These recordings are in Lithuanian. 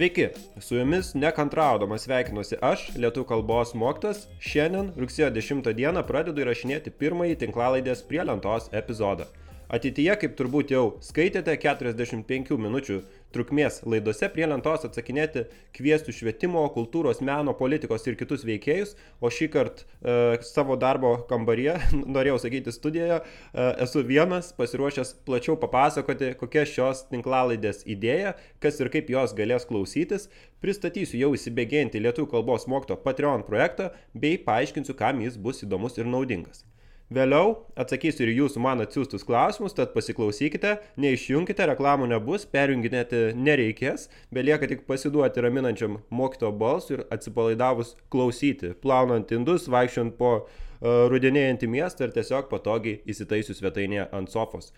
Sveiki, su jumis nekantraudamas sveikinuosi aš, lietų kalbos mokytas. Šiandien, rugsėjo 10 dieną, pradedu įrašinėti pirmąjį tinklalaidės prie lentos epizodą. Ateityje, kaip turbūt jau skaitėte, 45 minučių trukmės laidose prie lentos atsakinėti kviestų švietimo, kultūros, meno, politikos ir kitus veikėjus, o šį kartą e, savo darbo kambaryje, norėjau sakyti studijoje, e, esu vienas pasiruošęs plačiau papasakoti, kokia šios tinklalaidės idėja, kas ir kaip jos galės klausytis, pristatysiu jau įsibėgėjantį lietuvių kalbos mokyto Patreon projektą bei paaiškinsiu, kam jis bus įdomus ir naudingas. Vėliau atsakysiu ir jūsų man atsiųstus klausimus, tad pasiklausykite, neišjunkite, reklamų nebus, perjunginėti nereikės, belieka tik pasiduoti raminančiam mokyto balsui ir atsipalaidavus klausyti, plaunant indus, vaikščiant po uh, rudenėjantį miestą ir tiesiog patogiai įsitaisius svetainėje ant sofos.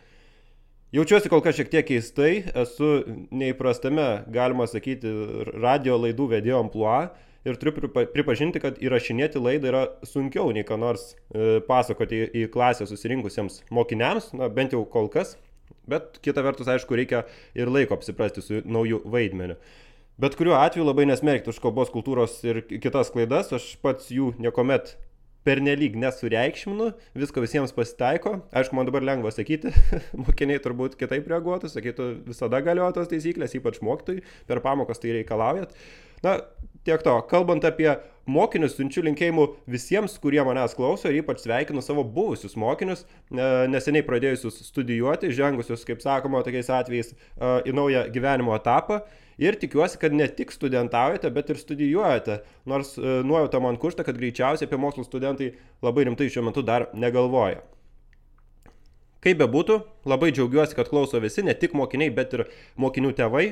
Jaučiuosi kol kas šiek tiek keistai, esu neįprastame, galima sakyti, radio laidų vedėjo ampluo ir turiu pripažinti, kad įrašinėti laidą yra sunkiau nei ką nors e, pasakoti į, į klasę susirinkusiems mokiniams, na bent jau kol kas, bet kita vertus, aišku, reikia ir laiko apsiprasti su nauju vaidmeniu. Bet kuriuo atveju labai nesmerkti už kalbos kultūros ir kitas klaidas, aš pats jų niekuomet pernelyg nesureikšminu, visko visiems pasitaiko. Aišku, man dabar lengva sakyti, mokiniai turbūt kitaip reaguotų, sakytų, visada galioja tos taisyklės, ypač mokytojai, per pamokas tai reikalaujat. Na, tiek to. Kalbant apie mokinius, siunčiu linkėjimų visiems, kurie manęs klauso ir ypač sveikinu savo buvusius mokinius, e, neseniai pradėjusius studijuoti, žengusius, kaip sakoma, tokiais atvejais e, į naują gyvenimo etapą. Ir tikiuosi, kad ne tik studentaujate, bet ir studijuojate. Nors e, nuojauta man kursta, kad greičiausiai apie mokslus studentai labai rimtai šiuo metu dar negalvoja. Kaip bebūtų, labai džiaugiuosi, kad klauso visi, ne tik mokiniai, bet ir mokinių tėvai,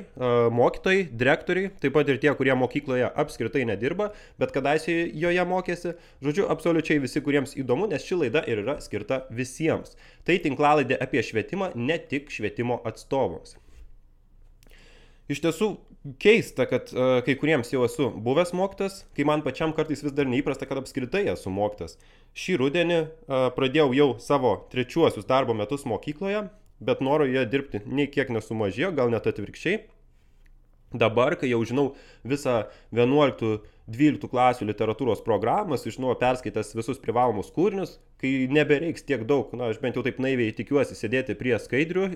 mokytojai, direktoriai, taip pat ir tie, kurie mokykloje apskritai nedirba, bet kadaise joje mokėsi. Žodžiu, absoliučiai visi, kuriems įdomu, nes ši laida ir yra skirta visiems. Tai tinklalaidė apie švietimą, ne tik švietimo atstovams. Iš tiesų keista, kad uh, kai kuriems jau esu buvęs mokytas, kai man pačiam kartais vis dar neįprasta, kad apskritai esu mokytas. Šį rudenį uh, pradėjau jau savo trečiuosius darbo metus mokykloje, bet noro joje dirbti nei kiek nesumažėjo, gal net atvirkščiai. Dabar, kai jau žinau visą 11-12 klasių literatūros programą, sužinau perskaitęs visus privalomus kūrinius, kai nebereiks tiek daug, na, aš bent jau taip naiviai tikiuosi sėdėti prie skaidrių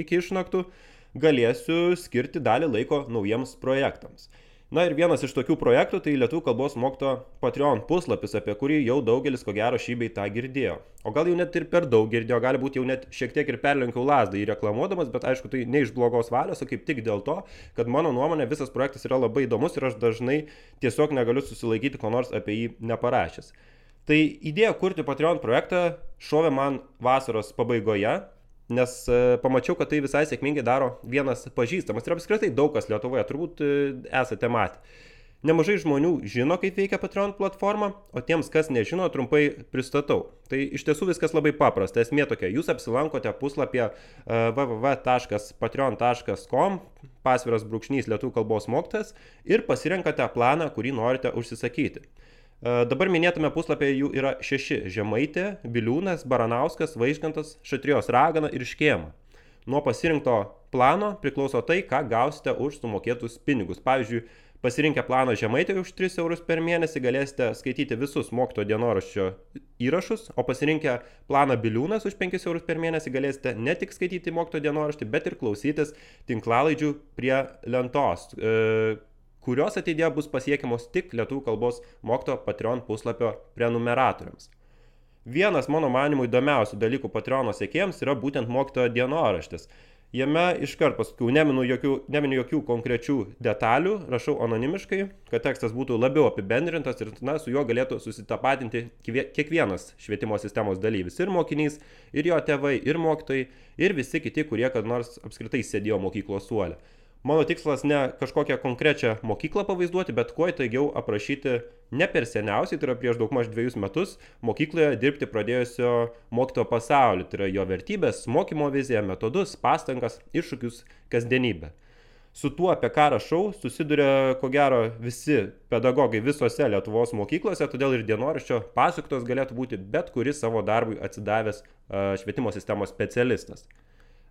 iki išnaktų, uh, galėsiu skirti dalį laiko naujiems projektams. Na ir vienas iš tokių projektų tai Lietuvų kalbos mokyto Patreon puslapis, apie kurį jau daugelis ko gero šį bei tą girdėjo. O gal jau net ir per daug girdėjo, gali būti jau net šiek tiek ir perlenkiau lasdą į reklamuodamas, bet aišku tai ne iš blogos valios, o kaip tik dėl to, kad mano nuomonė visas projektas yra labai įdomus ir aš dažnai tiesiog negaliu susilaikyti ko nors apie jį neparašęs. Tai idėja kurti Patreon projektą šovė man vasaros pabaigoje, nes e, pamačiau, kad tai visai sėkmingai daro vienas pažįstamas ir apskritai daug kas Lietuvoje, turbūt e, esate matę. Nemažai žmonių žino, kaip veikia Patreon platforma, o tiems, kas nežino, trumpai pristatau. Tai iš tiesų viskas labai paprasta. Esmė tokia, jūs apsilankote puslapyje uh, www.patreon.com, pasviras brūkšnys lietų kalbos mokytas ir pasirenkate planą, kurį norite užsisakyti. Dabar minėtame puslapyje jų yra šeši - Žemaitė, Biliūnas, Baranauskas, Vaižgantas, Šatrijos Ragana ir Škėma. Nuo pasirinkto plano priklauso tai, ką gausite už sumokėtus pinigus. Pavyzdžiui, pasirinkę planą Žemaitė už 3 eurus per mėnesį galėsite skaityti visus mokyto dienoraščio įrašus, o pasirinkę planą Biliūnas už 5 eurus per mėnesį galėsite ne tik skaityti mokyto dienoraštį, bet ir klausytis tinklalaidžių prie lentos. E, kurios ateityje bus pasiekiamos tik lietuvių kalbos mokyto Patreon puslapio prenumeratoriams. Vienas mano manimų įdomiausių dalykų Patreono sėkėjams yra būtent mokytojo dienoraštis. Jame iškart paskui neminu jokių, neminu jokių konkrečių detalių, rašau anonimiškai, kad tekstas būtų labiau apibendrintas ir na, su juo galėtų susitapatinti kiekvienas švietimo sistemos dalyvis. Ir mokinys, ir jo tėvai, ir mokytojai, ir visi kiti, kurie kad nors apskritai sėdėjo mokyklos suolė. Mano tikslas ne kažkokią konkrečią mokyklą pavaizduoti, bet kuo įtaigiau aprašyti ne per seniausiai, tai yra prieš daug maž dviejus metus, mokykloje dirbti pradėjusio mokytojo pasaulį, tai yra jo vertybės, mokymo viziją, metodus, pastangas, iššūkius, kasdienybę. Su tuo, apie ką rašau, susiduria ko gero visi pedagogai visose Lietuvos mokyklose, todėl ir dienoraščio pasuktos galėtų būti bet kuris savo darbui atsidavęs švietimo sistemos specialistas.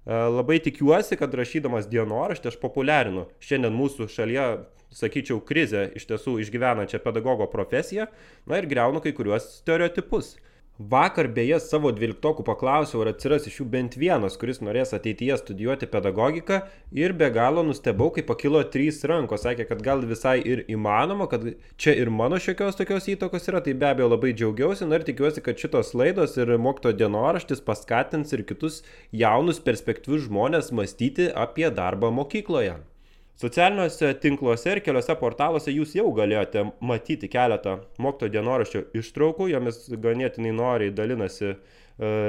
Labai tikiuosi, kad rašydamas dienoraštį aš populiarinu šiandien mūsų šalyje, sakyčiau, krizę iš tiesų išgyvenančią pedagogo profesiją, na ir greunu kai kuriuos stereotipus. Vakar beje savo dvyliktokų paklausiau, ar atsiras iš jų bent vienas, kuris norės ateityje studijuoti pedagogiką ir be galo nustebau, kai pakilo trys rankos, sakė, kad gal visai ir įmanoma, kad čia ir mano šiokios tokios įtakos yra, tai be abejo labai džiaugiausi ir tikiuosi, kad šitos laidos ir mokyto dienoraštis paskatins ir kitus jaunus perspektyvius žmonės mąstyti apie darbą mokykloje. Socialiniuose tinkluose ir keliose portaluose jūs jau galėjote matyti keletą mokytojo dienoraščio ištraukų, jomis ganėtinai noriai dalinasi e,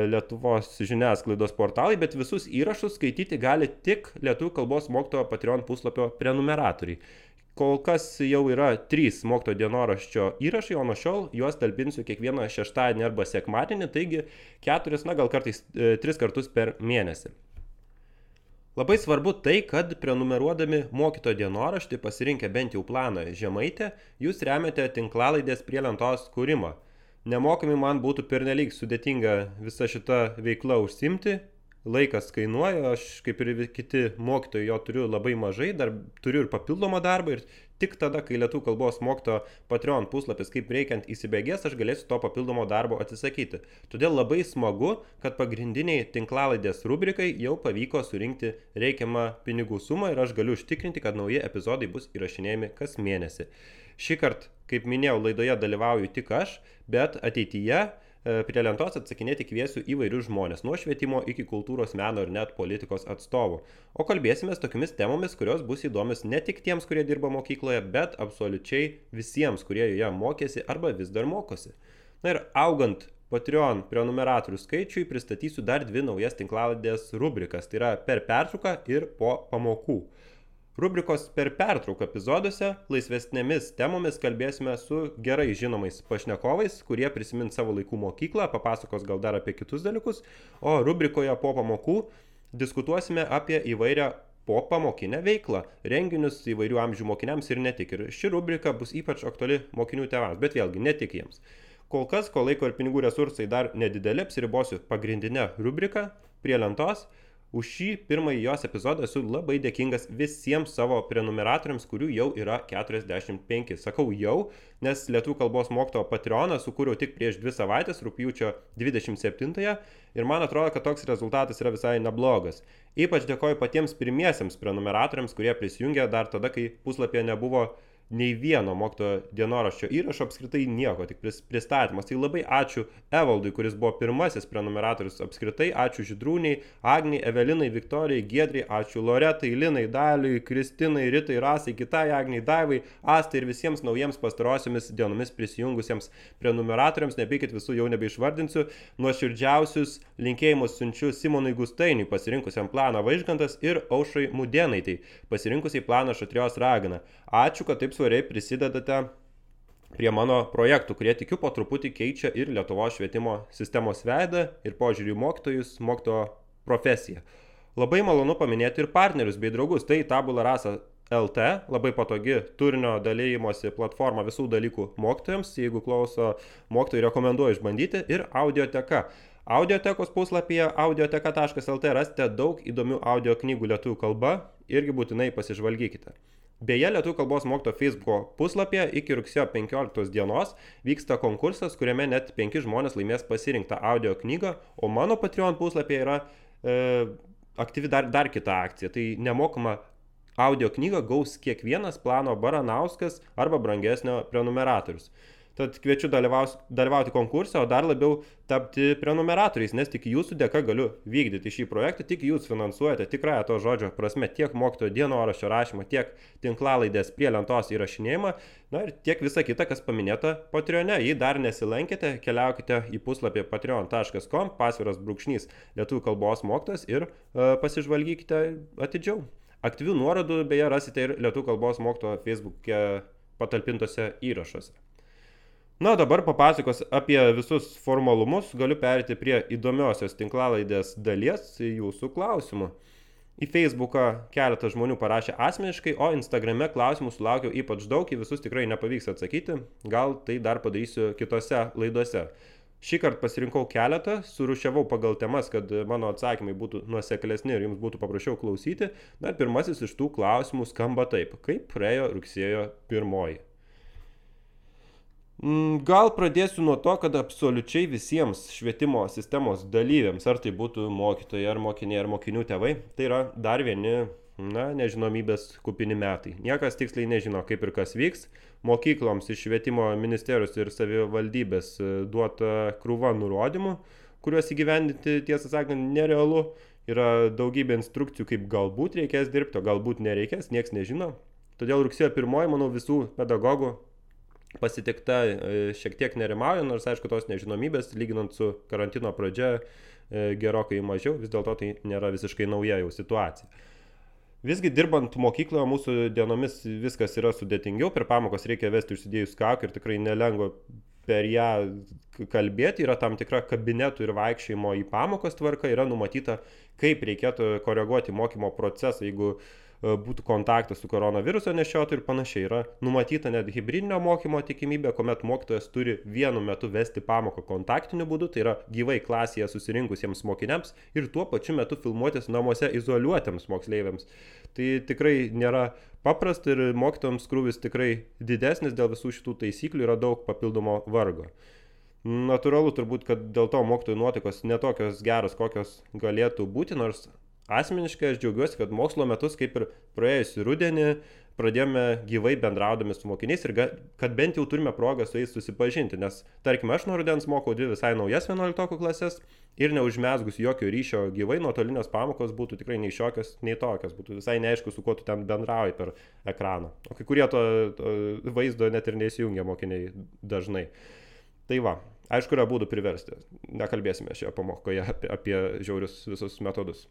Lietuvos žiniasklaidos portalai, bet visus įrašus skaityti gali tik Lietuvų kalbos mokytojo Patreon puslapio prenumeratoriai. Kol kas jau yra trys mokytojo dienoraščio įrašai, o nuo šiol juos talpinsiu kiekvieną šeštadienį arba sekmadienį, taigi keturis, na gal kartais e, tris kartus per mėnesį. Labai svarbu tai, kad prenumeruodami mokytojo dienoraštį pasirinkę bent jau planą žemaitę, jūs remiate tinklalaidės prie lentos kūrimą. Nemokami man būtų pernelyg sudėtinga visa šita veikla užsimti, laikas kainuoja, aš kaip ir kiti mokytojai jo turiu labai mažai, dar turiu ir papildomą darbą ir tik tada, kai lietuvių kalbos mokyto Patreon puslapis kaip reikiant įsibėgės, aš galėsiu to papildomo darbo atsisakyti. Todėl labai smagu, kad pagrindiniai tinklalaidės rubrikai jau pavyko surinkti reikiamą pinigų sumą ir aš galiu užtikrinti, kad nauji epizodai bus įrašinėjami kas mėnesį. Šį kartą, kaip minėjau, laidoje dalyvauju tik aš, bet ateityje prie lentos atsakinėti kviesiu įvairius žmonės, nuo švietimo iki kultūros meno ir net politikos atstovų. O kalbėsime tokiamis temomis, kurios bus įdomios ne tik tiems, kurie dirba mokykloje, bet absoliučiai visiems, kurie joje mokėsi arba vis dar mokosi. Na ir augant Patreon prenumeratorių skaičiui pristatysiu dar dvi naujas tinklaladės rubrikas, tai yra per pertrauką ir po pamokų. Rubrikos per pertrauką epizoduose laisvesnėmis temomis kalbėsime su gerai žinomais pašnekovais, kurie prisimins savo laikų mokyklą, papasakos gal dar apie kitus dalykus, o rubrikoje po pamokų diskutuosime apie įvairią po pamokinę veiklą, renginius įvairių amžių mokiniams ir ne tik. Ir ši rubrika bus ypač aktuali mokinių tėvams, bet vėlgi ne tik jiems. Kol kas, kol laiko ir pinigų resursai dar nedideli, apsiribosiu pagrindinę rubriką prie lentos Už šį pirmąjį jos epizodą esu labai dėkingas visiems savo prenumeratoriams, kurių jau yra 45. Sakau jau, nes lietuvių kalbos mokytojo Patreoną sukūriau tik prieš dvi savaitės, rūpjūčio 27-ąją ir man atrodo, kad toks rezultatas yra visai neblogas. Ypač dėkoju patiems pirmiesiems prenumeratoriams, kurie prisijungė dar tada, kai puslapyje nebuvo nei vieno mokytojo dienoraščio įrašo, apskritai nieko, tik pristatymas. Tai labai ačiū Evaldui, kuris buvo pirmasis prenumeratorius apskritai, ačiū Židrūniai, Agniai, Evelinai, Viktorijai, Giedriai, ačiū Loretai, Linai, Daliui, Kristinai, Ritai, Rasai, kitai Agniai, Daivai, Astai ir visiems naujiems pastarosiomis dienomis prisijungusiems prenumeratoriams, nepykit visų jau nebeišvardinsiu, nuoširdžiausius linkėjimus siunčiu Simonui Gustainiui, pasirinkusiam planą Vaižgantas ir Aušrai Mudenaitai, pasirinkusiai planą Šatrios Ragana. Ačiū, kad taip svariai prisidedate prie mano projektų, kurie tikiu po truputį keičia ir Lietuvos švietimo sistemos veidą ir požiūrį mokytojus, mokytojo profesiją. Labai malonu paminėti ir partnerius bei draugus. Tai Tabula Rasa LT, labai patogi turinio dalymosi platforma visų dalykų mokytojams. Jeigu klauso mokytojai, rekomenduoju išbandyti. Ir audioteka. Audiotekos puslapyje audioteka.lt rasite daug įdomių audio knygų lietuvių kalba. Irgi būtinai pasižvalgykite. Beje, lietuvių kalbos mokyto Facebook puslapyje iki rugsėjo 15 dienos vyksta konkursas, kuriame net 5 žmonės laimės pasirinktą audio knygą, o mano Patreon puslapyje yra e, aktyvi dar, dar kita akcija. Tai nemokama audio knygą gaus kiekvienas plano Baranauskas arba brangesnio prenumeratorius. Tad kviečiu dalyvauti konkurse, o dar labiau tapti prenumeratoriais, nes tik jūsų dėka galiu vykdyti šį projektą, tik jūs finansuojate tikrąją to žodžio prasme tiek mokytojo dienoraščio rašymą, tiek tinklalaidės prie lentos įrašinėjimą, na ir tiek visa kita, kas paminėta Patreone. Jei dar nesilankėte, keliaukite į puslapį patreon.com, pasviras brūkšnys lietuvių kalbos mokytas ir uh, pasižvalgykite atidžiau. Aktyvių nuorodų beje rasite ir lietuvių kalbos mokytojo Facebook'e patalpintose įrašuose. Na, dabar papasakos apie visus formalumus, galiu perėti prie įdomiosios tinklalaidės dalies jūsų klausimų. Į Facebooką keletas žmonių parašė asmeniškai, o Instagrame klausimų sulaukiau ypač daug, į visus tikrai nepavyks atsakyti, gal tai dar padarysiu kitose laidose. Šį kartą pasirinkau keletą, surušiavau pagal temas, kad mano atsakymai būtų nuoseklesni ir jums būtų paprasčiau klausyti. Na ir pirmasis iš tų klausimų skamba taip. Kaip praėjo rugsėjo pirmoji? Mm, gal pradėsiu nuo to, kad absoliučiai visiems švietimo sistemos dalyviams, ar tai būtų mokytojai, ar mokiniai, ar mokinių tėvai, tai yra dar vieni na, nežinomybės kupini metai. Niekas tiksliai nežino, kaip ir kas vyks. Mokykloms iš švietimo ministerijos ir savivaldybės e, duota krūva nurodymų, kuriuos įgyvendinti, tiesą sakant, nerealu. Yra daugybė instrukcijų, kaip galbūt reikės dirbti, o galbūt nereikės, niekas nežino. Todėl rugsėjo pirmoji, manau, visų pedagogų pasitikta e, šiek tiek nerimauja, nors aišku, tos nežinomybės, lyginant su karantino pradžia, e, gerokai mažiau, vis dėlto tai nėra visiškai nauja jau situacija. Visgi dirbant mokykloje mūsų dienomis viskas yra sudėtingiau, per pamokas reikia vesti užsidėjus kaukį ir tikrai nelengva per ją kalbėti, yra tam tikra kabinetų ir vaikščiojimo į pamokas tvarka, yra numatyta, kaip reikėtų koreguoti mokymo procesą, jeigu uh, būtų kontaktas su koronaviruso nešiotoju ir panašiai. Yra numatyta net hybridinio mokymo tikimybė, kuomet mokytojas turi vienu metu vesti pamoką kontaktiniu būdu, tai yra gyvai klasėje susirinkusiems mokiniams ir tuo pačiu metu filmuotis namuose izoliuotiems moksleiviams. Tai tikrai nėra paprasta ir mokytojams krūvis tikrai didesnis dėl visų šitų taisyklių yra daug papildomo vargo. Natūralu turbūt, kad dėl to mokytojų nuotaikos netokios geros, kokios galėtų būti, nors asmeniškai aš džiaugiuosi, kad mokslo metus, kaip ir praėjusį rudenį, pradėjome gyvai bendraudami su mokiniais ir kad bent jau turime progą su jais susipažinti, nes tarkime aš nuo rudens mokau dvi visai naujas 11 klasės ir neužmesgus jokio ryšio gyvai nuotolinės pamokos būtų tikrai nei šiokios, nei tokios, būtų visai neaišku, su kuo tu ten bendrauji per ekraną. O kai kurie to, to vaizdo net ir neįsijungia mokiniai dažnai. Tai va, aišku, yra būdų priversti. Nekalbėsime šioje pamokoje apie, apie žiaurius visus metodus.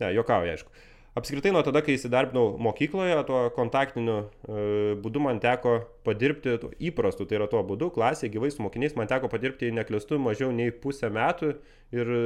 Ne, jokauju, aišku. Apskritai nuo tada, kai įsidarbinau mokykloje, tuo kontaktiniu e, būdu man teko padirbti, įprastu, tai yra tuo būdu, klasėje gyvai su mokiniais, man teko padirbti neklistu mažiau nei pusę metų ir e,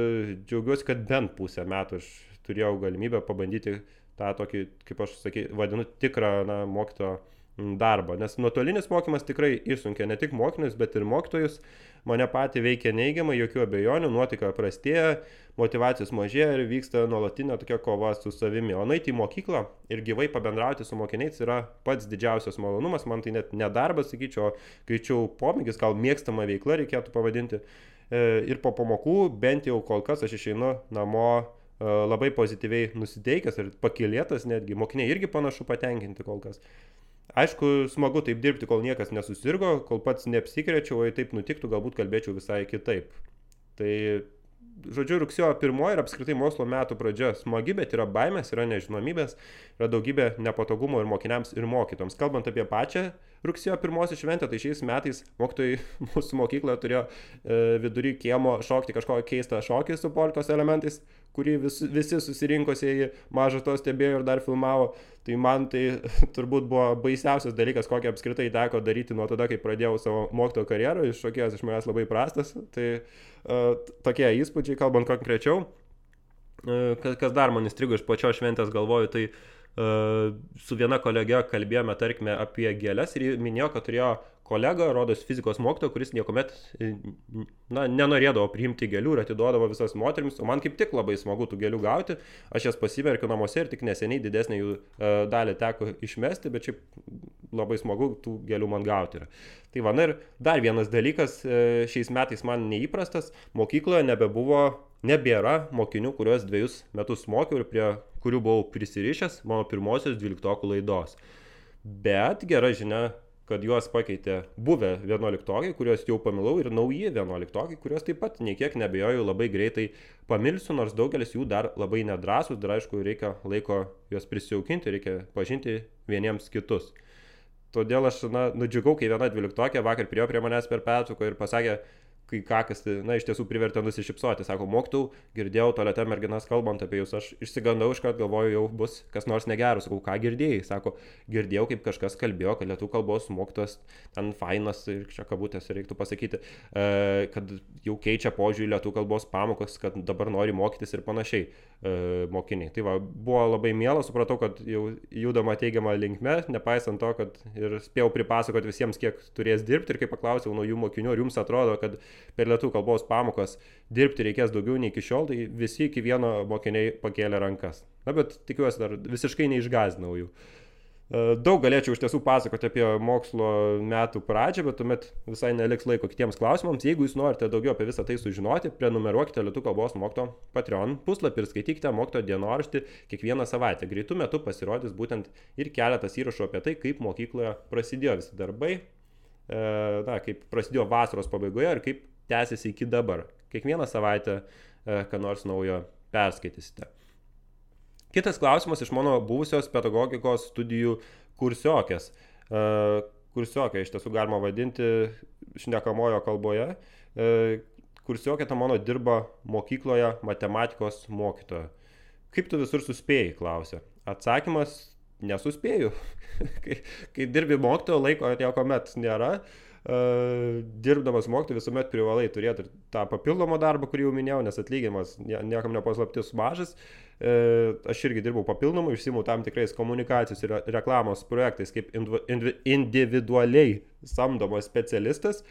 džiaugiuosi, kad bent pusę metų aš turėjau galimybę pabandyti tą tokį, kaip aš sakai, vadinu, tikrą na, mokytojo darbą, nes nuotolinis mokymas tikrai išsunkia ne tik mokinius, bet ir mokytojus. Mane patį veikia neigiamai, jokių abejonių, nuotaika prastėja, motivacijos mažėja ir vyksta nuolatinė tokia kova su savimi. O nueiti į mokyklą ir gyvai pabendrauti su mokiniais yra pats didžiausias malonumas, man tai net nedarbas, sakyčiau, greičiau pomėgis, gal mėgstama veikla reikėtų pavadinti. E, ir po pamokų bent jau kol kas aš išeinu namo e, labai pozityviai nusiteikęs ir pakilėtas netgi, mokiniai irgi panašu patenkinti kol kas. Aišku, smagu taip dirbti, kol niekas nesusirgo, kol pats neapsikrečiau, o jei taip nutiktų, galbūt kalbėčiau visai kitaip. Tai žodžiu, rugsėjo pirmoji ir apskritai mokslo metų pradžia smagi, bet yra baimės, yra nežinomybės, yra daugybė nepatogumo ir mokiniams, ir mokytoms. Kalbant apie pačią rugsėjo pirmosios šventę, tai šiais metais mokytojai mūsų mokykloje turėjo e, vidury kiemo šokti kažkokią keistą šokį su polkos elementais, kurį vis, visi susirinkusieji mažo to stebėjo ir dar filmavo. Tai man tai turbūt buvo baisiausias dalykas, kokį apskritai teko daryti nuo tada, kai pradėjau savo mokytojo karjerą, iš šokėjos iš manęs labai prastas. Tai uh, tokie įspūdžiai, kalbant konkrečiau. Uh, kas dar man įstrigo iš pačios šventės galvoju, tai uh, su viena kolege kalbėjome, tarkime, apie gėlės ir minėjo, kad turėjo kolega, rodos fizikos mokytojo, kuris niekuomet e, na, nenorėdavo priimti gėlių ir atiduodavo visas moteriams, o man kaip tik labai smagu tų gėlių gauti, aš jas pasimerkiu namuose ir tik neseniai didesnį jų e, dalį teko išmesti, bet šiaip labai smagu tų gėlių man gauti. Yra. Tai va, na ir dar vienas dalykas e, šiais metais man neįprastas, mokykloje nebebuvo, nebėra mokinių, kuriuos dviejus metus mokiau ir prie kurių buvau prisirišęs mano pirmosios dvyliktokų laidos. Bet gera žinia kad juos pakeitė buvę vienuoliktokai, kuriuos jau pamilau, ir nauji vienuoliktokai, kuriuos taip pat niekiek nebejoju labai greitai pamilsiu, nors daugelis jų dar labai nedrasus, dar aišku, reikia laiko juos prisijaukinti, reikia pažinti vieniems kitus. Todėl aš, na, nudžiugau, kai viena dvyliktokė vakar priejo prie manęs per pertrauką ir pasakė, kai ką, kas, na, iš tiesų privertė nusišypsoti. Sako, mokytau, girdėjau tolete merginas kalbant apie jūs, aš išsigandau iš karto, galvoju, jau bus kas nors negeras. Sakau, ką girdėjai? Sako, girdėjau, kaip kažkas kalbėjo, kad lietų kalbos mokytas ten fainas ir čia kabutės reiktų pasakyti, e, kad jau keičia požiūrį lietų kalbos pamokas, kad dabar nori mokytis ir panašiai e, mokiniai. Tai va, buvo labai miela, supratau, kad jau judama teigiamą linkme, nepaisant to, kad ir spėjau pripasakoti visiems, kiek turės dirbti ir kai paklausiau naujų mokinių, ar jums atrodo, kad per lietų kalbos pamokas dirbti reikės daugiau nei iki šiol, tai visi iki vieno mokiniai pakėlė rankas. Na, bet tikiuosi dar visiškai neišgazinau jų. E, daug galėčiau iš tiesų pasakoti apie mokslo metų pradžią, bet tuomet visai neliks laiko kitiems klausimams. Jeigu jūs norite daugiau apie visą tai sužinoti, prenumeruokite Lietuvių kalbos mokyto Patreon puslapį ir skaitykite mokyto dienoraštį kiekvieną savaitę. Greitų metų pasirodys būtent ir keletas įrašų apie tai, kaip mokykloje prasidėjo visi darbai, na, kaip prasidėjo vasaros pabaigoje ir kaip tęsiasi iki dabar. Kiekvieną savaitę e, ką nors naujo perskaitysite. Kitas klausimas iš mano buvusios pedagogikos studijų kursiokės. E, kursiokė iš tiesų galima vadinti šnekamojo kalboje. E, kursiokė ta mano dirba mokykloje matematikos mokytoja. Kaip tu visur suspėjai, klausė. Atsakymas - nesuspėju. kai, kai dirbi mokytojo laiko, nieko met nėra. Uh, dirbdamas mokytoju visuomet privalai turėti ir tą papildomą darbą, kurį jau minėjau, nes atlyginimas niekam nepaslaptis mažas. E, aš irgi dirbau papildomai, užsimau tam tikrais komunikacijos ir reklamos projektais kaip individualiai samdomas specialistas.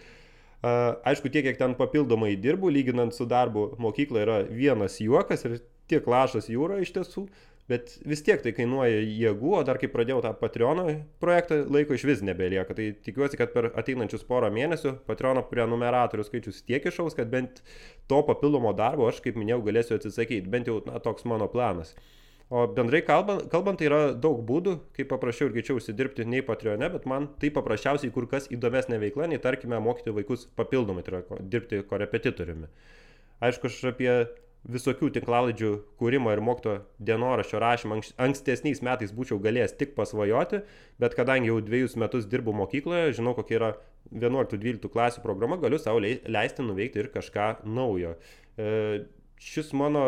Aišku, tiek, kiek ten papildomai dirbu, lyginant su darbu mokykla, yra vienas juokas ir tiek lašas jūra iš tiesų. Bet vis tiek tai kainuoja jėgų, o dar kai pradėjau tą Patreon projektą, laiko iš vis nebelieka. Tai tikiuosi, kad per ateinančius porą mėnesių Patreon prenumeratorių skaičius tiek išaus, kad bent to papildomo darbo aš, kaip minėjau, galėsiu atsisakyti. Bent jau na, toks mano planas. O bendrai kalbant, kalbant, tai yra daug būdų, kaip paprasčiau ir greičiau užsidirbti nei Patreon'e, bet man tai paprasčiausiai kur kas įdomesnė veikla, nei tarkime mokyti vaikus papildomai, tai yra dirbti korepetitoriumi. Aišku, aš apie visokių tinklalaidžių kūrimo ir mokyto dienoraščio rašymą ankstesniais metais būčiau galėjęs tik pasvajoti, bet kadangi jau dviejus metus dirbu mokykloje, žinau, kokia yra 11-12 klasių programa, galiu savo leisti nuveikti ir kažką naujo. E, šis mano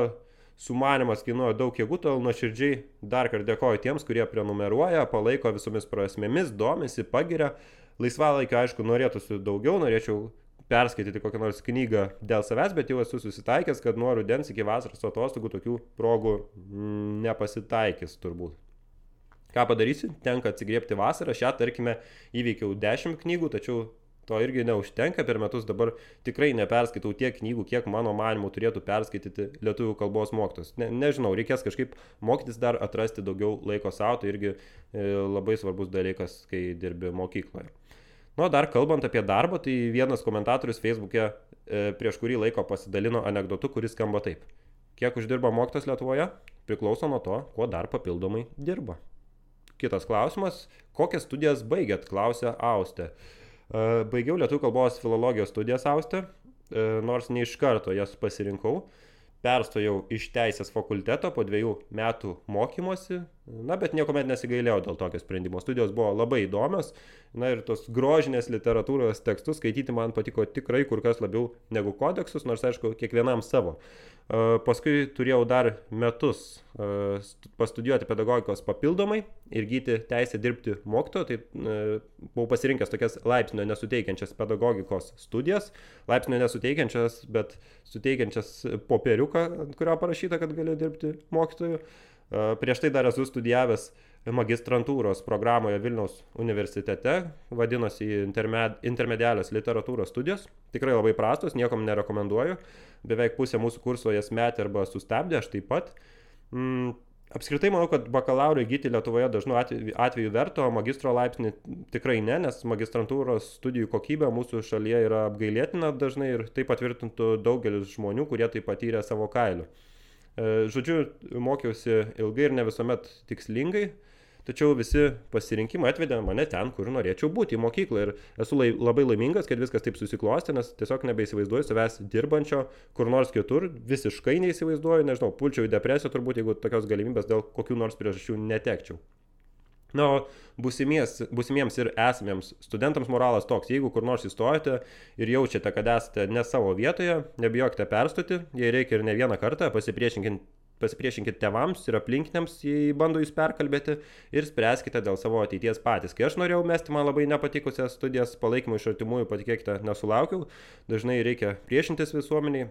sumanimas kainuoja daug jėgų, tol nuoširdžiai dar kartą dėkoju tiems, kurie prenumeruoja, palaiko visomis prasmėmis, domisi, pagiria. Laisvalaikio, aišku, norėtųsi daugiau, norėčiau perskaityti kokią nors knygą dėl savęs, bet jau esu susitaikęs, kad nuo rudens iki vasaros atostogų tokių progų nepasitaikys turbūt. Ką padarysiu, tenka atsigriepti vasarą, šią tarkime įveikiau 10 knygų, tačiau to irgi neužtenka, per metus dabar tikrai neperskaitau tiek knygų, kiek mano manimu turėtų perskaityti lietuvių kalbos mokytos. Ne, nežinau, reikės kažkaip mokytis dar atrasti daugiau laiko savo, tai irgi e, labai svarbus dalykas, kai dirbi mokykloje. Nu, dar kalbant apie darbą, tai vienas komentatorius Facebook'e e, prieš kurį laiko pasidalino anegdotu, kuris skamba taip. Kiek uždirba mokytas Lietuvoje, priklauso nuo to, kuo dar papildomai dirba. Kitas klausimas, kokias studijas baigėt, klausė Austė. E, baigiau lietuvių kalbos filologijos studijas Austė, e, nors ne iš karto jas pasirinkau. Perstojau iš teisės fakulteto po dviejų metų mokymosi, na bet niekuomet nesigailėjau dėl tokio sprendimo. Studijos buvo labai įdomios, na ir tos grožinės literatūros tekstus skaityti man patiko tikrai kur kas labiau negu kodeksus, nors aišku, kiekvienam savo. Paskui turėjau dar metus pastudijuoti pedagogikos papildomai ir gyti teisę dirbti mokytojo, tai buvau pasirinkęs tokias laipsnio nesuteikiančias pedagogikos studijas, laipsnio nesuteikiančias, bet suteikiančias popieriuką, ant kurio parašyta, kad galiu dirbti mokytoju. Prieš tai dar esu studijavęs magistrantūros programoje Vilniaus universitete, vadinosi intermed, intermedialios literatūros studijos. Tikrai labai prastos, niekam nerekomenduoju. Beveik pusė mūsų kurso jas metė arba sustabdė, aš taip pat. Mm, apskritai manau, kad bakalauro įgyti Lietuvoje dažnu atveju, atveju verto, o magistro laipsnį tikrai ne, nes magistrantūros studijų kokybė mūsų šalyje yra apgailėtina dažnai ir tai patvirtintų daugelis žmonių, kurie tai patyrė savo kailiu. E, žodžiu, mokiausi ilgai ir ne visuomet tikslingai, tačiau visi pasirinkimai atvedė mane ten, kur norėčiau būti, į mokyklą. Ir esu lai, labai laimingas, kad viskas taip susiklostė, nes tiesiog nebeįsivaizduoju savęs dirbančio kur nors kitur, visiškai neįsivaizduoju, nežinau, pulčiau į depresiją turbūt, jeigu tokios galimybės dėl kokių nors priežasčių netekčiau. Na, o būsimiems ir esamiems studentams moralas toks, jeigu kur nors įstojate ir jaučiate, kad esate ne savo vietoje, nebijokite perstoti, jei reikia ir ne vieną kartą, pasipriešinkite pasipriešinkit tėvams ir aplinkiniams, jei bando jūs perkalbėti ir spręskite dėl savo ateities patys. Kai aš norėjau mesti man labai nepatikusias studijas palaikymų iš artimųjų, patikėkite, nesulaukiau. Dažnai reikia priešintis visuomeniai,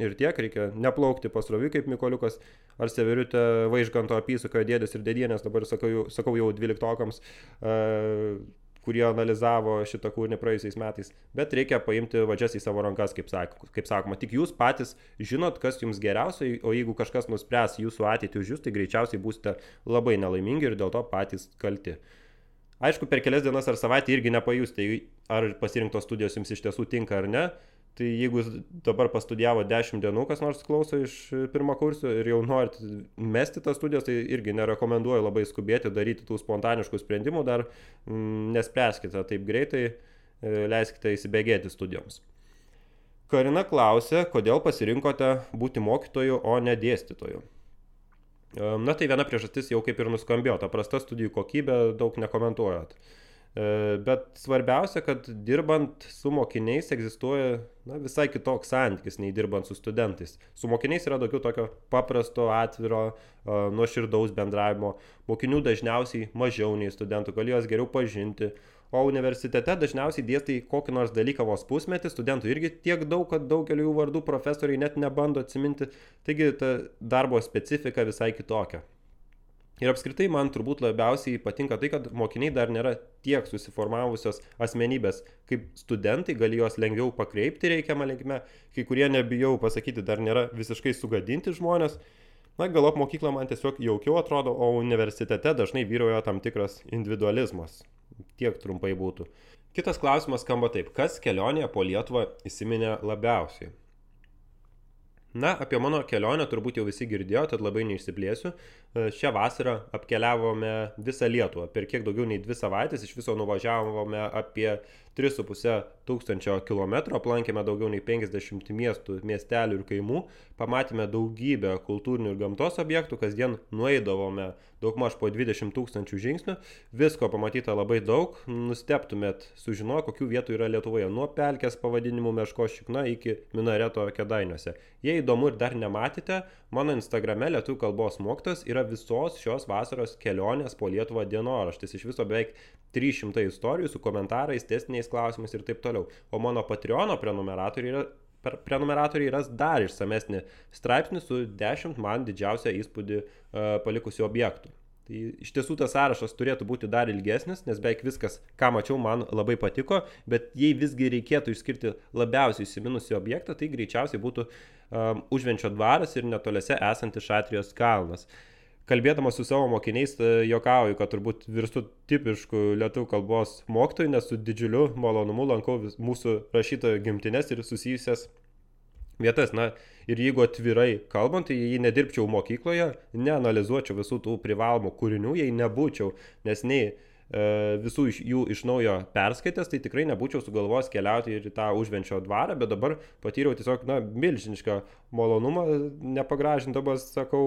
ir tiek, reikia neplaukti pasrovi kaip Mikoliukas ar Severiutė Vaižganto apysakoje dėdės ir dėdienės, dabar sakau, sakau jau dvyliktokams, uh, kurie analizavo šitą kūrinį praėjusiais metais, bet reikia paimti vadžias į savo rankas, kaip, sak, kaip sakoma. Tik jūs patys žinot, kas jums geriausiai, o jeigu kažkas nuspręs jūsų ateitį už jūs, tai greičiausiai būsite labai nelaimingi ir dėl to patys kalti. Aišku, per kelias dienas ar savaitę irgi nepajusite, ar pasirinktos studijos jums iš tiesų tinka ar ne, Tai jeigu jūs dabar pastudijavo 10 dienų, kas nors klauso iš pirmo kurso ir jau norit mesti tas studijas, tai irgi nerekomenduoju labai skubėti, daryti tų spontaniškų sprendimų, dar mm, nespręskite taip greitai, e, leiskite įsibėgėti studijoms. Karina klausė, kodėl pasirinkote būti mokytoju, o ne dėstytoju. Na tai viena priežastis jau kaip ir nuskambėjo, ta prasta studijų kokybė daug nekomentuojat. E, bet svarbiausia, kad dirbant su mokiniais egzistuoja na, visai kitoks santykis nei dirbant su studentais. Su mokiniais yra daugiau tokio paprasto, atviro, e, nuoširdaus bendravimo. Mokinių dažniausiai mažiau nei studentų, gali juos geriau pažinti. O universitete dažniausiai dėstai kokį nors dalyką vos pusmetį, studentų irgi tiek daug, kad daugeliu jų vardų profesoriai net nebando atsiminti. Taigi ta darbo specifika visai kitokia. Ir apskritai man turbūt labiausiai patinka tai, kad mokiniai dar nėra tiek susiformavusios asmenybės, kaip studentai gali juos lengviau pakreipti reikiamą linkme, kai kurie nebijau pasakyti, dar nėra visiškai sugadinti žmonės. Na, galop mokykla man tiesiog jaukiau atrodo, o universitete dažnai vyroja tam tikras individualizmas. Tiek trumpai būtų. Kitas klausimas skamba taip, kas kelionėje po Lietuvą įsiminė labiausiai? Na, apie mano kelionę turbūt jau visi girdėjo, tad labai neišsiplėsiu. Šią vasarą apkeliavome visą Lietuvą. Per kiek daugiau nei dvi savaitės. Iš viso nuvažiavome apie 3,5 tūkstančio kilometrų, aplankėme daugiau nei 50 miestų, miestelių ir kaimų, pamatėme daugybę kultūrinių ir gamtos objektų, kasdien nueidavome daugmaž po 20 tūkstančių žingsnių, visko pamatyta labai daug, nusteptumėt sužinoję, kokių vietų yra Lietuvoje, nuo pelkės pavadinimų Meško šikna iki Minareto kedainiuose. Jei įdomu ir dar nematėte, mano Instagrame lietuvių kalbos mokytas yra visos šios vasaros kelionės po Lietuvą dienoraštis, iš viso beveik 300 istorijų su komentarais, testiniais klausimais ir taip toliau. O mano Patreono prenumeratoriai yra prenumeratoriai ras dar išsamesnį straipsnį su 10 man didžiausią įspūdį uh, palikusių objektų. Tai iš tiesų tas sąrašas turėtų būti dar ilgesnis, nes beveik viskas, ką mačiau, man labai patiko, bet jei visgi reikėtų išskirti labiausiai įsiminusi objektą, tai greičiausiai būtų um, Užvenčio dvaras ir netoliese esantis Šatrijos kalnas. Kalbėdamas su savo mokiniais e, jokauju, kad turbūt virstu tipišku lietuvių kalbos mokytoju, nes su didžiuliu malonumu lankau mūsų rašytojo gimtinės ir susijusias vietas. Na ir jeigu atvirai kalbant, tai jei nedirbčiau mokykloje, neanalizuočiau visų tų privalomų kūrinių, jei nebūčiau, nes nei e, visų iš jų iš naujo perskaitęs, tai tikrai nebūčiau sugalvojęs keliauti ir į tą užvenčio dvarą, bet dabar patyriau tiesiog, na, milžinišką malonumą, nepagražindamas, sakau,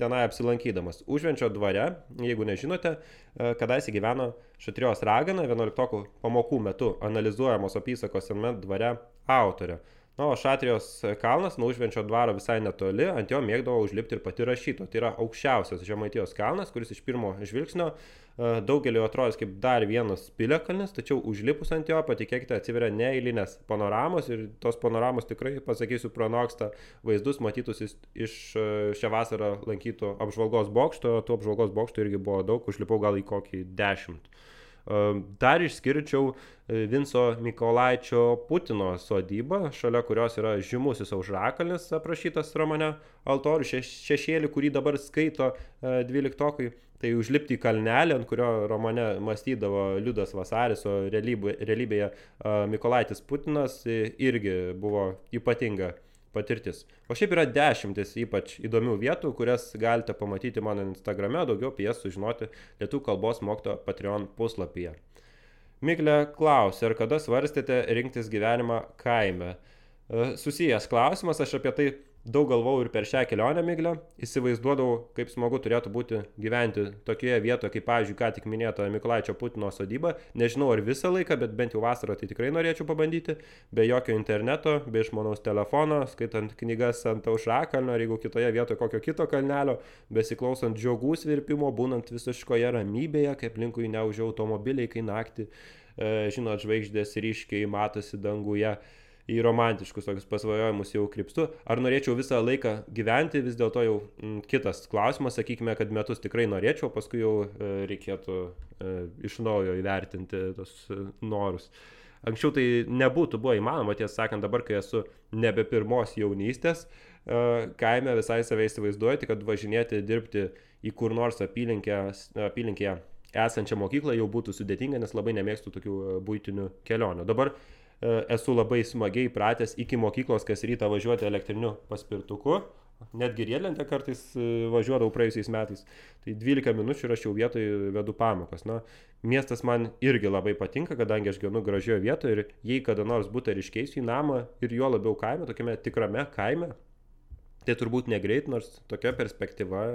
tenai apsilankydamas. Užvenčio dvare, jeigu nežinote, e, kadaise gyveno Šatrijos ragana 11 pamokų metu analizuojamos apysakos sename dvare autorė. Na, o Šatrijos kalnas nuo Užvenčio dvaro visai netoli, ant jo mėgdavo užlipti ir pati rašyto. Tai yra aukščiausias Žemaitijos kalnas, kuris iš pirmo žvilgsnio E, daugeliu atrodys kaip dar vienas piliakalnis, tačiau užlipus ant jo, patikėkite, atsiveria neįlinės panoramos ir tos panoramos tikrai, pasakysiu, pranoksta vaizdus matytus iš e, šią vasarą lankyto apžvalgos bokšto, tų apžvalgos bokštų irgi buvo daug, užlipau gal į kokį dešimt. E, dar išskirčiau Vinco Mikolaičio Putino sodybą, šalia kurios yra žymusis aužrakalnis aprašytas romane Altorių šešėlį, kurį dabar skaito dvyliktokai. Tai užlipti į kalnelį, ant kurio romane mąstydavo Liudas Vasaris, o realybė, realybėje Mikolaitis Putinas irgi buvo ypatinga patirtis. O šiaip yra dešimtis ypač įdomių vietų, kurias galite pamatyti mano Instagrame, daugiau apie jas sužinoti Lietuvių kalbos mokyto Patreon puslapyje. Miglė klausė, ar kada svarstėte rinktis gyvenimą kaime? Susijęs klausimas, aš apie tai daug galvojau ir per šią kelionę miglę, įsivaizduodavau, kaip smagu turėtų būti gyventi tokioje vietoje, kaip, pavyzdžiui, ką tik minėta Mikulaičio Putino sodyba. Nežinau ar visą laiką, bet bent jau vasarą tai tikrai norėčiau pabandyti. Be jokio interneto, be išmanaus telefono, skaitant knygas ant aušakalnio, ar jeigu kitoje vietoje kokio kito kalnelio, besiklausant žiogų svirpimo, būnant visiškoje ramybėje, kaip linkui neužia automobiliai, kai naktį, e, žinot, žvaigždės ryškiai matosi danguje į romantiškus tokius pasvajojimus jau krypstu. Ar norėčiau visą laiką gyventi, vis dėlto jau m, mm, kitas klausimas, sakykime, kad metus tikrai norėčiau, paskui jau e, reikėtų e, iš naujo įvertinti tos e, norus. Anksčiau tai nebūtų buvo įmanoma, tiesą sakant, dabar, kai esu nebe pirmos jaunystės, e, kaime visai save įsivaizduoti, kad važinėti dirbti į kur nors apylinkėje esančią mokyklą jau būtų sudėtinga, nes labai nemėgstu tokių e, būtinių kelionių. Dabar esu labai smagiai pratęs iki mokyklos kas rytą važiuoti elektriniu paspirtuku. Netgi riedlentę kartais e, važiuodavau praėjusiais metais. Tai 12 minučių ir aš jau vietoj vedu pamokas. Na, miestas man irgi labai patinka, kadangi aš gyvenu gražioje vietoje ir jei kada nors būtų ir iškeisiu į namą ir jo labiau kaime, tokiame tikrame kaime, tai turbūt negreit, nors tokia perspektyva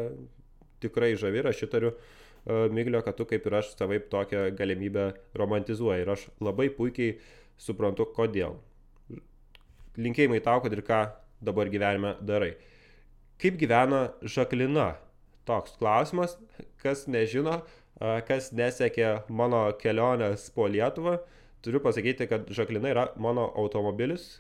tikrai žavi ir aš šitariu uh, e, Miglio, kad tu kaip ir aš savaip tokią galimybę romantizuoji. Ir aš labai puikiai uh, suprantu kodėl. Linkėjimai tau, kad ir ką dabar gyvenime darai. Kaip gyvena Žaklina? Toks klausimas, kas nežino, kas nesekė mano kelionės po Lietuvą. Turiu pasakyti, kad Žaklina yra mano automobilis,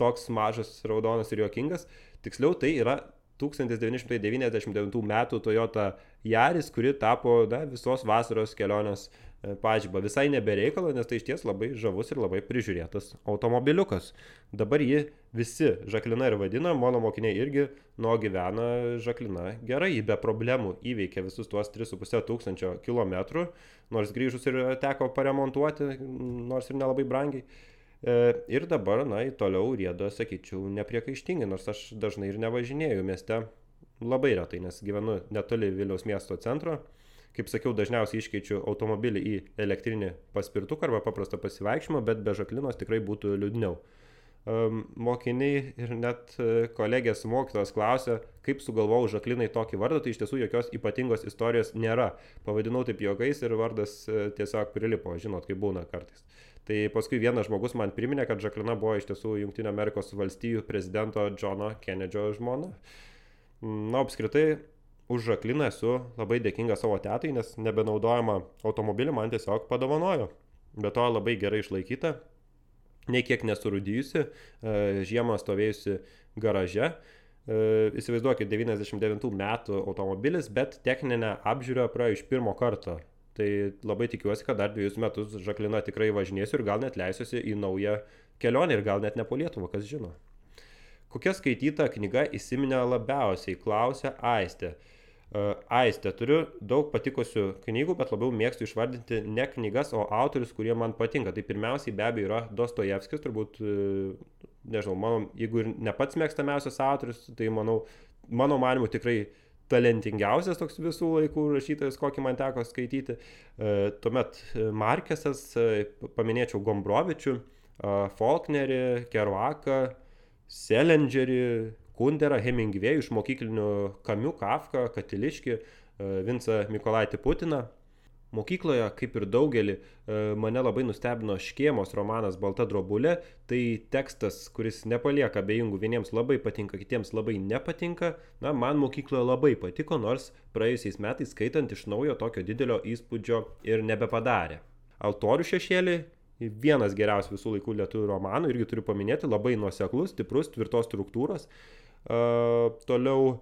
toks mažas, raudonas ir juokingas. Tiksliau, tai yra 1999 m. Toyota Jaris, kuri tapo na, visos vasaros kelionės E, pažybą. Visai nebereikalo, nes tai iš ties labai žavus ir labai prižiūrėtas automobiliukas. Dabar jį visi Žaklina ir vadina, mano mokiniai irgi nuo gyvena Žaklina gerai, be problemų įveikė visus tuos 3,5 tūkstančio kilometrų, nors grįžus ir teko paremontuoti, nors ir nelabai brangiai. E, ir dabar, na, toliau rėda, sakyčiau, nepriekaištingai, nors aš dažnai ir nevažinėjau mieste labai retai, nes gyvenu netoli Vilniaus miesto centro Kaip sakiau, dažniausiai iškeičiu automobilį į elektrinį paspirtuką arba paprastą pasivaikščiojimą, bet be žaklinos tikrai būtų liūdniau. Mokiniai ir net e, kolegės mokytos klausia, kaip sugalvojau žaklinai tokį vardą, tai iš tiesų jokios ypatingos istorijos nėra. Pavadinau taip juokais ir vardas e, tiesiog prilipo, žinot, kaip būna kartais. Tai paskui vienas žmogus man priminė, kad Žaklina buvo iš tiesų Junktinio Amerikos valstijų prezidento Džono Kennedžio žmona. Na, apskritai, už Žakliną esu labai dėkinga savo tetai, nes nebenaudojama automobilį man tiesiog padovanojo. Be to labai gerai išlaikyta, nei kiek nesurūdyjusi, e, žiemą stovėjusi garaže. E, įsivaizduokit, 99 metų automobilis, bet techninę apžiūrą praėjo iš pirmo karto. Tai labai tikiuosi, kad dar dviejus metus Žaklina tikrai važinėsiu ir gal net leisiuosi į naują kelionę ir gal net ne po Lietuvą, kas žino. Kokia skaityta knyga įsiminė labiausiai, klausia Aistė. Aistė, turiu daug patikusių knygų, bet labiau mėgstu išvardinti ne knygas, o autorius, kurie man patinka. Tai pirmiausiai be abejo yra Dostojevskis, turbūt, e, nežinau, mano, jeigu ir ne pats mėgstamiausias autorius, tai manau, mano manimu tikrai talentingiausias toks visų laikų rašytojas, kokį man teko skaityti. E, tuomet Markesas, e, paminėčiau Gombrovičių, Faulknerį, Kerouaką, Selengerį, Kunderą, Hemingvėjų iš mokyklinių Kamių, Kafka, Katiliški, e, Vinsą Mikolaitį Putiną. Mokykloje, kaip ir daugelį, e, mane labai nustebino Škėmos romanas Balta drobulė. Tai tekstas, kuris nepalieka abejingų, vieniems labai patinka, kitiems labai nepatinka. Na, man mokykloje labai patiko, nors praėjusiais metais skaitant iš naujo tokio didelio įspūdžio ir nebepadarė. Altorių šešėlį vienas geriausių visų laikų lietuvių romanų, irgi turiu paminėti, labai nuoseklus, stiprus, tvirtos struktūros. Uh, toliau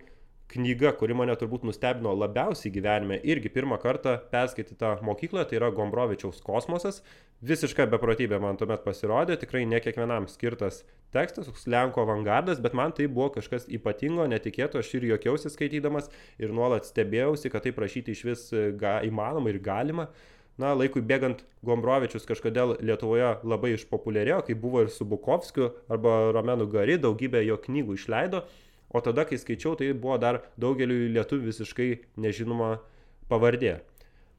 knyga, kuri mane turbūt nustebino labiausiai gyvenime, irgi pirmą kartą perskaityta mokykloje, tai yra Gombrovičiaus kosmosas. Visiška beprotybė man tuomet pasirodė, tikrai ne kiekvienam skirtas tekstas, toks Lenko avangardas, bet man tai buvo kažkas ypatingo, netikėto, aš ir juokiausi skaitydamas ir nuolat stebėjausi, kad tai prašyti iš vis ga, įmanoma ir galima. Na, laikui bėgant Gombrovičius kažkodėl Lietuvoje labai išpopuliarėjo, kaip buvo ir su Bukovskiu arba Romenu Gari, daugybę jo knygų išleido. O tada, kai skaičiau, tai buvo dar daugeliu lietuvių visiškai nežinoma pavardė.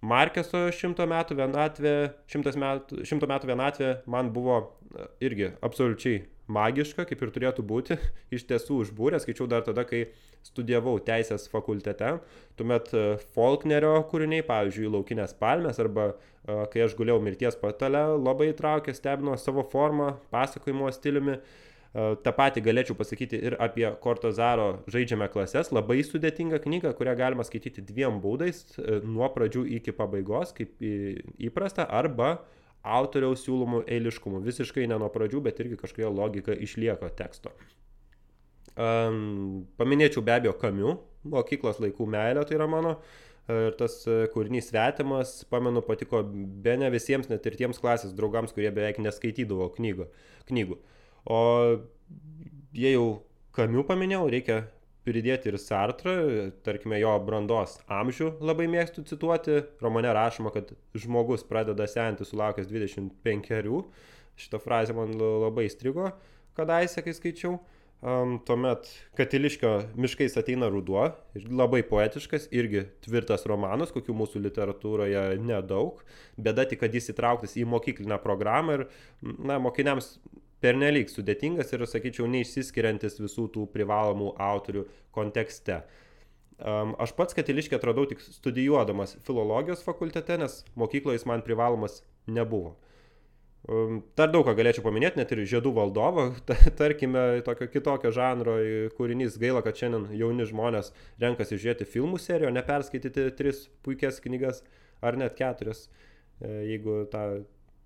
Markeso šimto metų vienatvė, šimtas metų, šimto metų vienatvė man buvo e, irgi absoliučiai magiška, kaip ir turėtų būti, iš tiesų užbūrė, skaičiau dar tada, kai studijavau teisės fakultete, tuomet e, Faulknerio kūriniai, pavyzdžiui, Laukinės palmės arba e, kai aš guliau mirties patale, labai traukė, stebino savo formą, pasakojimo stiliumi. E, Ta pati galėčiau pasakyti ir apie Kortozaro žaidžiame klases, labai sudėtinga knyga, kurią galima skaityti dviem būdais, nuo pradžių iki pabaigos, kaip įprasta, arba autoriaus siūlomų eiliškumų. Visiškai ne nuo pradžių, bet irgi kažkokia logika išlieka teksto. Um, paminėčiau be abejo Kamiu, mokyklos laikų meilė tai yra mano. Ir tas e, kūrinys svetimas, pamenu, patiko be ne visiems, net ir tiems klasės draugams, kurie beveik neskaitydavo knygų. knygų. O jei jau Kamiu paminėjau, reikia pridėti ir Sartrą, tarkime, jo brandos amžių labai mėgstu cituoti. Romane rašoma, kad žmogus pradeda senti sulaukęs 25. Šitą frazę man labai strigo, kadaise, kai skaičiau. Um, tuomet Katiliškio miškais ateina ruduo, labai poetiškas, irgi tvirtas romanas, kokių mūsų literatūroje nedaug. Bėda tik, kad jis įtrauktas į mokyklinę programą ir na, mokiniams pernelyg sudėtingas ir, sakyčiau, neišsiskiriantis visų tų privalomų autorių kontekste. Um, aš pats Katiliškį atradau tik studijuodamas filologijos fakultete, nes mokykloje jis man privalomas nebuvo. Dar daug ką galėčiau paminėti, net ir Žiedų valdovo, tarkime, tokio kitokio žanro kūrinys. Gaila, kad šiandien jauni žmonės renkasi žiūrėti filmų seriją, o ne perskaityti tris puikias knygas ar net keturias, e, jeigu tą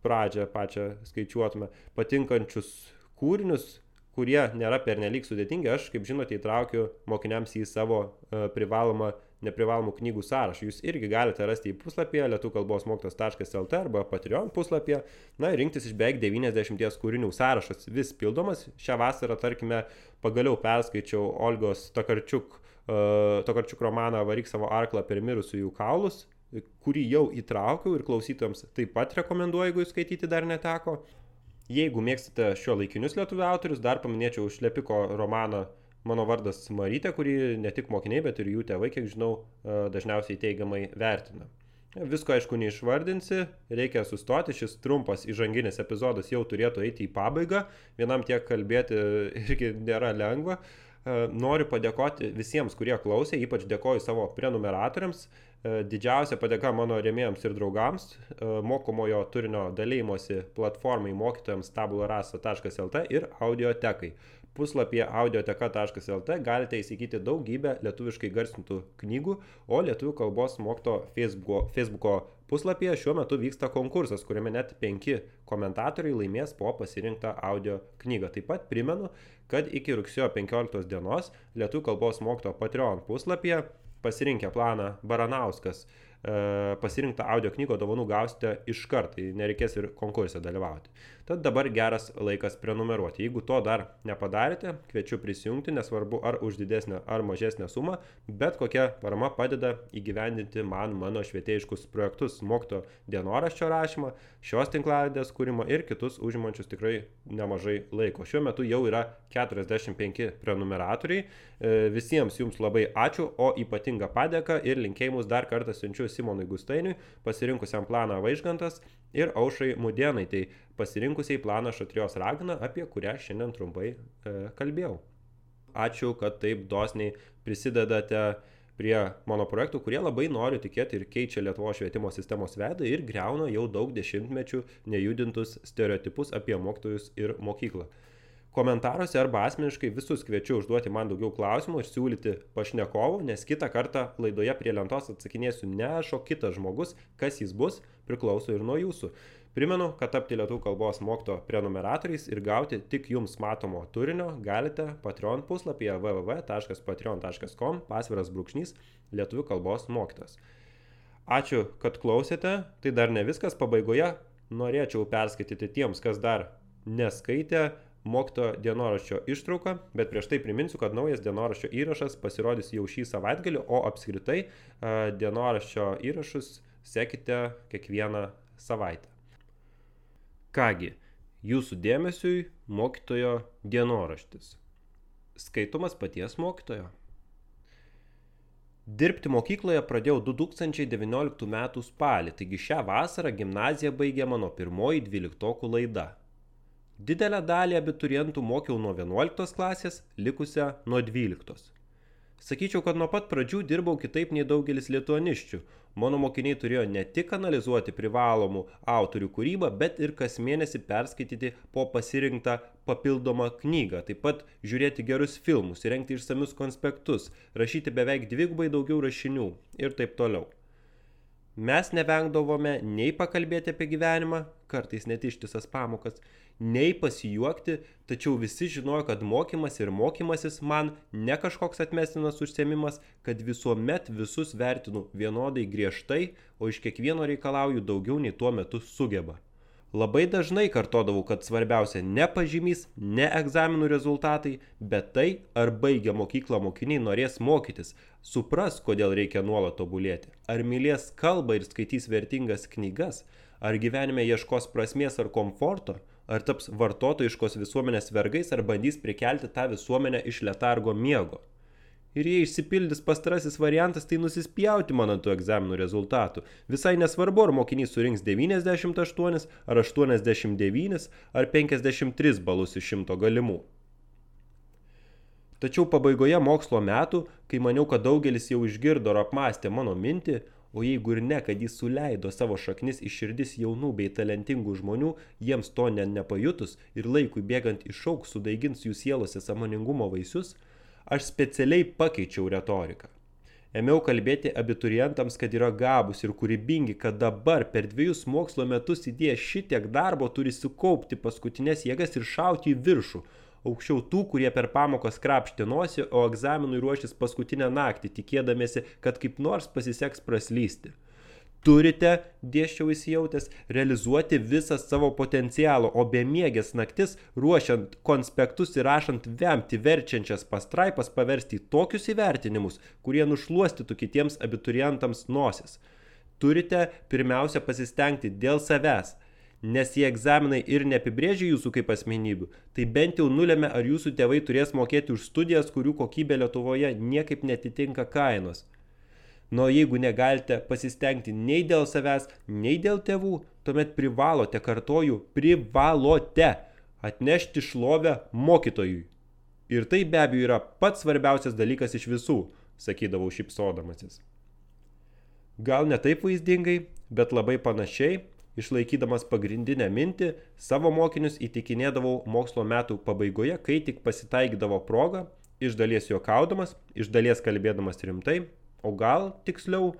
pradžią pačią skaičiuotume. Patinkančius kūrinius, kurie nėra pernelyg sudėtingi, aš, kaip žinote, įtraukiu mokiniams į savo e, privalomą neprivalomų knygų sąrašą. Jūs irgi galite rasti į puslapyje lietuvkalbosmoktas.lt arba Patreon puslapyje. Na ir rinktis iš beveik 90 kūrinių sąrašas vis pildomas. Šią vasarą, tarkime, pagaliau perskaičiau Olgos Tokarčiuk, uh, Tokarčiuk romaną Varyk savo arklą per mirusiųjų kaulus kurį jau įtraukiau ir klausytojams taip pat rekomenduoju, jeigu jūs skaityti dar neteko. Jeigu mėgstate šio laikinius lietuvių autorius, dar paminėčiau Šlepiko romaną mano vardas Marytė, kurį ne tik mokiniai, bet ir jų tėvai, kiek žinau, e, dažniausiai teigiamai vertina. Visko aišku neišvardinsi, reikia sustoti, šis trumpas įžanginis epizodas jau turėtų eiti į pabaigą, vienam tiek kalbėti irgi nėra lengva. E, noriu padėkoti visiems, kurie klausė, ypač dėkoju savo prenumeratoriams. E, didžiausia padėka mano rėmėjams ir draugams, mokomojo turinio dalymosi platformai mokytojams tabularasa.lt ir audiotekai puslapyje audioteka.lt galite įsigyti daugybę lietuviškai garsintų knygų, o lietuvių kalbos mokto Facebooko, Facebooko puslapyje šiuo metu vyksta konkursas, kuriame net penki komentatoriai laimės po pasirinktą audio knygą. Taip pat primenu, kad iki rugsėjo 15 dienos lietuvių kalbos mokto Patreon puslapyje pasirinkę planą Baranauskas E, pasirinktą audio knygą dovanų gausite iškart, tai nereikės ir konkursą dalyvauti. Tad dabar geras laikas prenumeruoti. Jeigu to dar nepadarėte, kviečiu prisijungti, nesvarbu ar už didesnę ar mažesnę sumą, bet kokia parama padeda įgyvendinti man mano švietėjiškus projektus, mokto dienoraščio rašymą, šios tinklaladės kūrimą ir kitus užimančius tikrai nemažai laiko. Šiuo metu jau yra 45 prenumeratoriai. E, visiems jums labai ačiū, o ypatingą padėką ir linkėjimus dar kartą siunčiu Simonui Gustainiui, pasirinkusiam planą Vaižgantas ir Aušai Mudienai, tai pasirinkusiai planą Šatrijos Ragana, apie kurią šiandien trumpai e, kalbėjau. Ačiū, kad taip dosniai prisidedate prie mano projektų, kurie labai noriu tikėti ir keičia Lietuvo švietimo sistemos veidą ir greuna jau daug dešimtmečių nejudintus stereotipus apie mokytojus ir mokyklą. Komentaruose arba asmeniškai visus kviečiu užduoti man daugiau klausimų ir siūlyti pašnekovų, nes kitą kartą laidoje prie lentos atsakinėsiu ne aš, o kitas žmogus, kas jis bus, priklauso ir nuo jūsų. Primenu, kad tapti lietuvių kalbos mokyto prenumeratoriais ir gauti tik jums matomo turinio galite Patreon puslapyje www.patreon.com pasviras brūkšnys lietuvių kalbos mokytas. Ačiū, kad klausėte, tai dar ne viskas pabaigoje, norėčiau perskaityti tiems, kas dar neskaitė mokytojo dienoraščio ištrauką, bet prieš tai priminsiu, kad naujas dienoraščio įrašas pasirodys jau šį savaitgalį, o apskritai dienoraščio įrašus sekite kiekvieną savaitę. Kągi, jūsų dėmesiui mokytojo dienoraštis. Skaitomas paties mokytojo. Dirbti mokykloje pradėjau 2019 m. spalį, taigi šią vasarą gimnaziją baigė mano pirmoji dvyliktokų laida Didelę dalį abiturientų mokiau nuo 11 klasės, likusią nuo 12. Sakyčiau, kad nuo pat pradžių dirbau kitaip nei daugelis lietuaniščių. Mano mokiniai turėjo ne tik analizuoti privalomų autorių kūrybą, bet ir kas mėnesį perskaityti po pasirinktą papildomą knygą, taip pat žiūrėti gerus filmus, rengti išsamius konspektus, rašyti beveik dvigubai daugiau rašinių ir taip toliau. Mes nevengdavome nei pakalbėti apie gyvenimą, kartais net ištisas pamokas, nei pasijuokti, tačiau visi žinojo, kad mokymas ir mokymasis man ne kažkoks atmestinas užsiemimas, kad visuomet visus vertinu vienodai griežtai, o iš kiekvieno reikalauju daugiau nei tuo metu sugeba. Labai dažnai kartodavau, kad svarbiausia ne pažymys, ne egzaminų rezultatai, bet tai, ar baigę mokyklą mokiniai norės mokytis, supras, kodėl reikia nuolat tobulėti, ar mylės kalbą ir skaitys vertingas knygas, ar gyvenime ieškos prasmės ar komforto, ar taps vartotojiškos visuomenės vergais, ar bandys prikelti tą visuomenę iš letargo miego. Ir jei išsipildys pastarasis variantas, tai nusispjauti man ant tų egzaminų rezultatų. Visai nesvarbu, ar mokinys surinks 98, ar 89, ar 53 balus iš šimto galimų. Tačiau pabaigoje mokslo metų, kai maniau, kad daugelis jau išgirdo ar apmastė mano mintį, o jeigu ir ne, kad jis suleido savo šaknis į širdis jaunų bei talentingų žmonių, jiems to ne nepajutus ir laikui bėgant išauks sudaigins jų sielose samoningumo vaisius, aš specialiai pakeičiau retoriką. Ėmiau kalbėti abiturientams, kad yra gabus ir kūrybingi, kad dabar per dviejus mokslo metus įdėję šitiek darbo turi sukaupti paskutinės jėgas ir šauti į viršų, aukščiau tų, kurie per pamokas krapštė nosį, o egzaminui ruošis paskutinę naktį, tikėdamėsi, kad kaip nors pasiseks praslysti turite, dėščiau įsijautęs, realizuoti visą savo potencialą, o bemiegės naktis, ruošiant konspektus ir rašant vemti verčiančias pastraipas, paversti į tokius įvertinimus, kurie nušluostytų kitiems abiturientams nosis. Turite pirmiausia pasistengti dėl savęs, nes jie egzaminai ir neapibrėžia jūsų kaip asmenybių, tai bent jau nulėmė, ar jūsų tėvai turės mokėti už studijas, kurių kokybė Lietuvoje niekaip netitinka kainos. Nu, jeigu negalite pasistengti nei dėl savęs, nei dėl tėvų, tuomet privalote, kartoju, privalote atnešti šlovę mokytojui. Ir tai be abejo yra pats svarbiausias dalykas iš visų, sakydavau šipsodamasis. Gal ne taip vaizdingai, bet labai panašiai, išlaikydamas pagrindinę mintį, savo mokinius įtikinėdavau mokslo metų pabaigoje, kai tik pasitaikydavo proga, iš dalies juokaudamas, iš dalies kalbėdamas rimtai, o gal tiksliau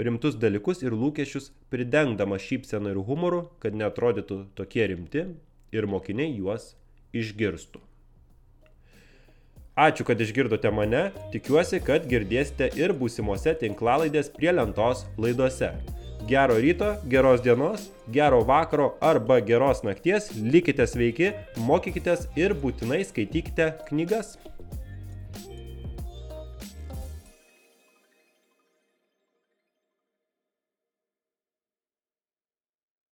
rimtus dalykus ir lūkesčius pridengdamas šypseną ir humoru, kad netrodytų tokie rimti ir mokiniai juos išgirstų. Ačiū, kad išgirdote mane, tikiuosi, kad girdėsite ir būsimose tinklalaidės prie lentos laidose. Gero ryto, geros dienos, gero vakaro arba geros nakties, likite sveiki, mokykitės ir būtinai skaitykite knygas.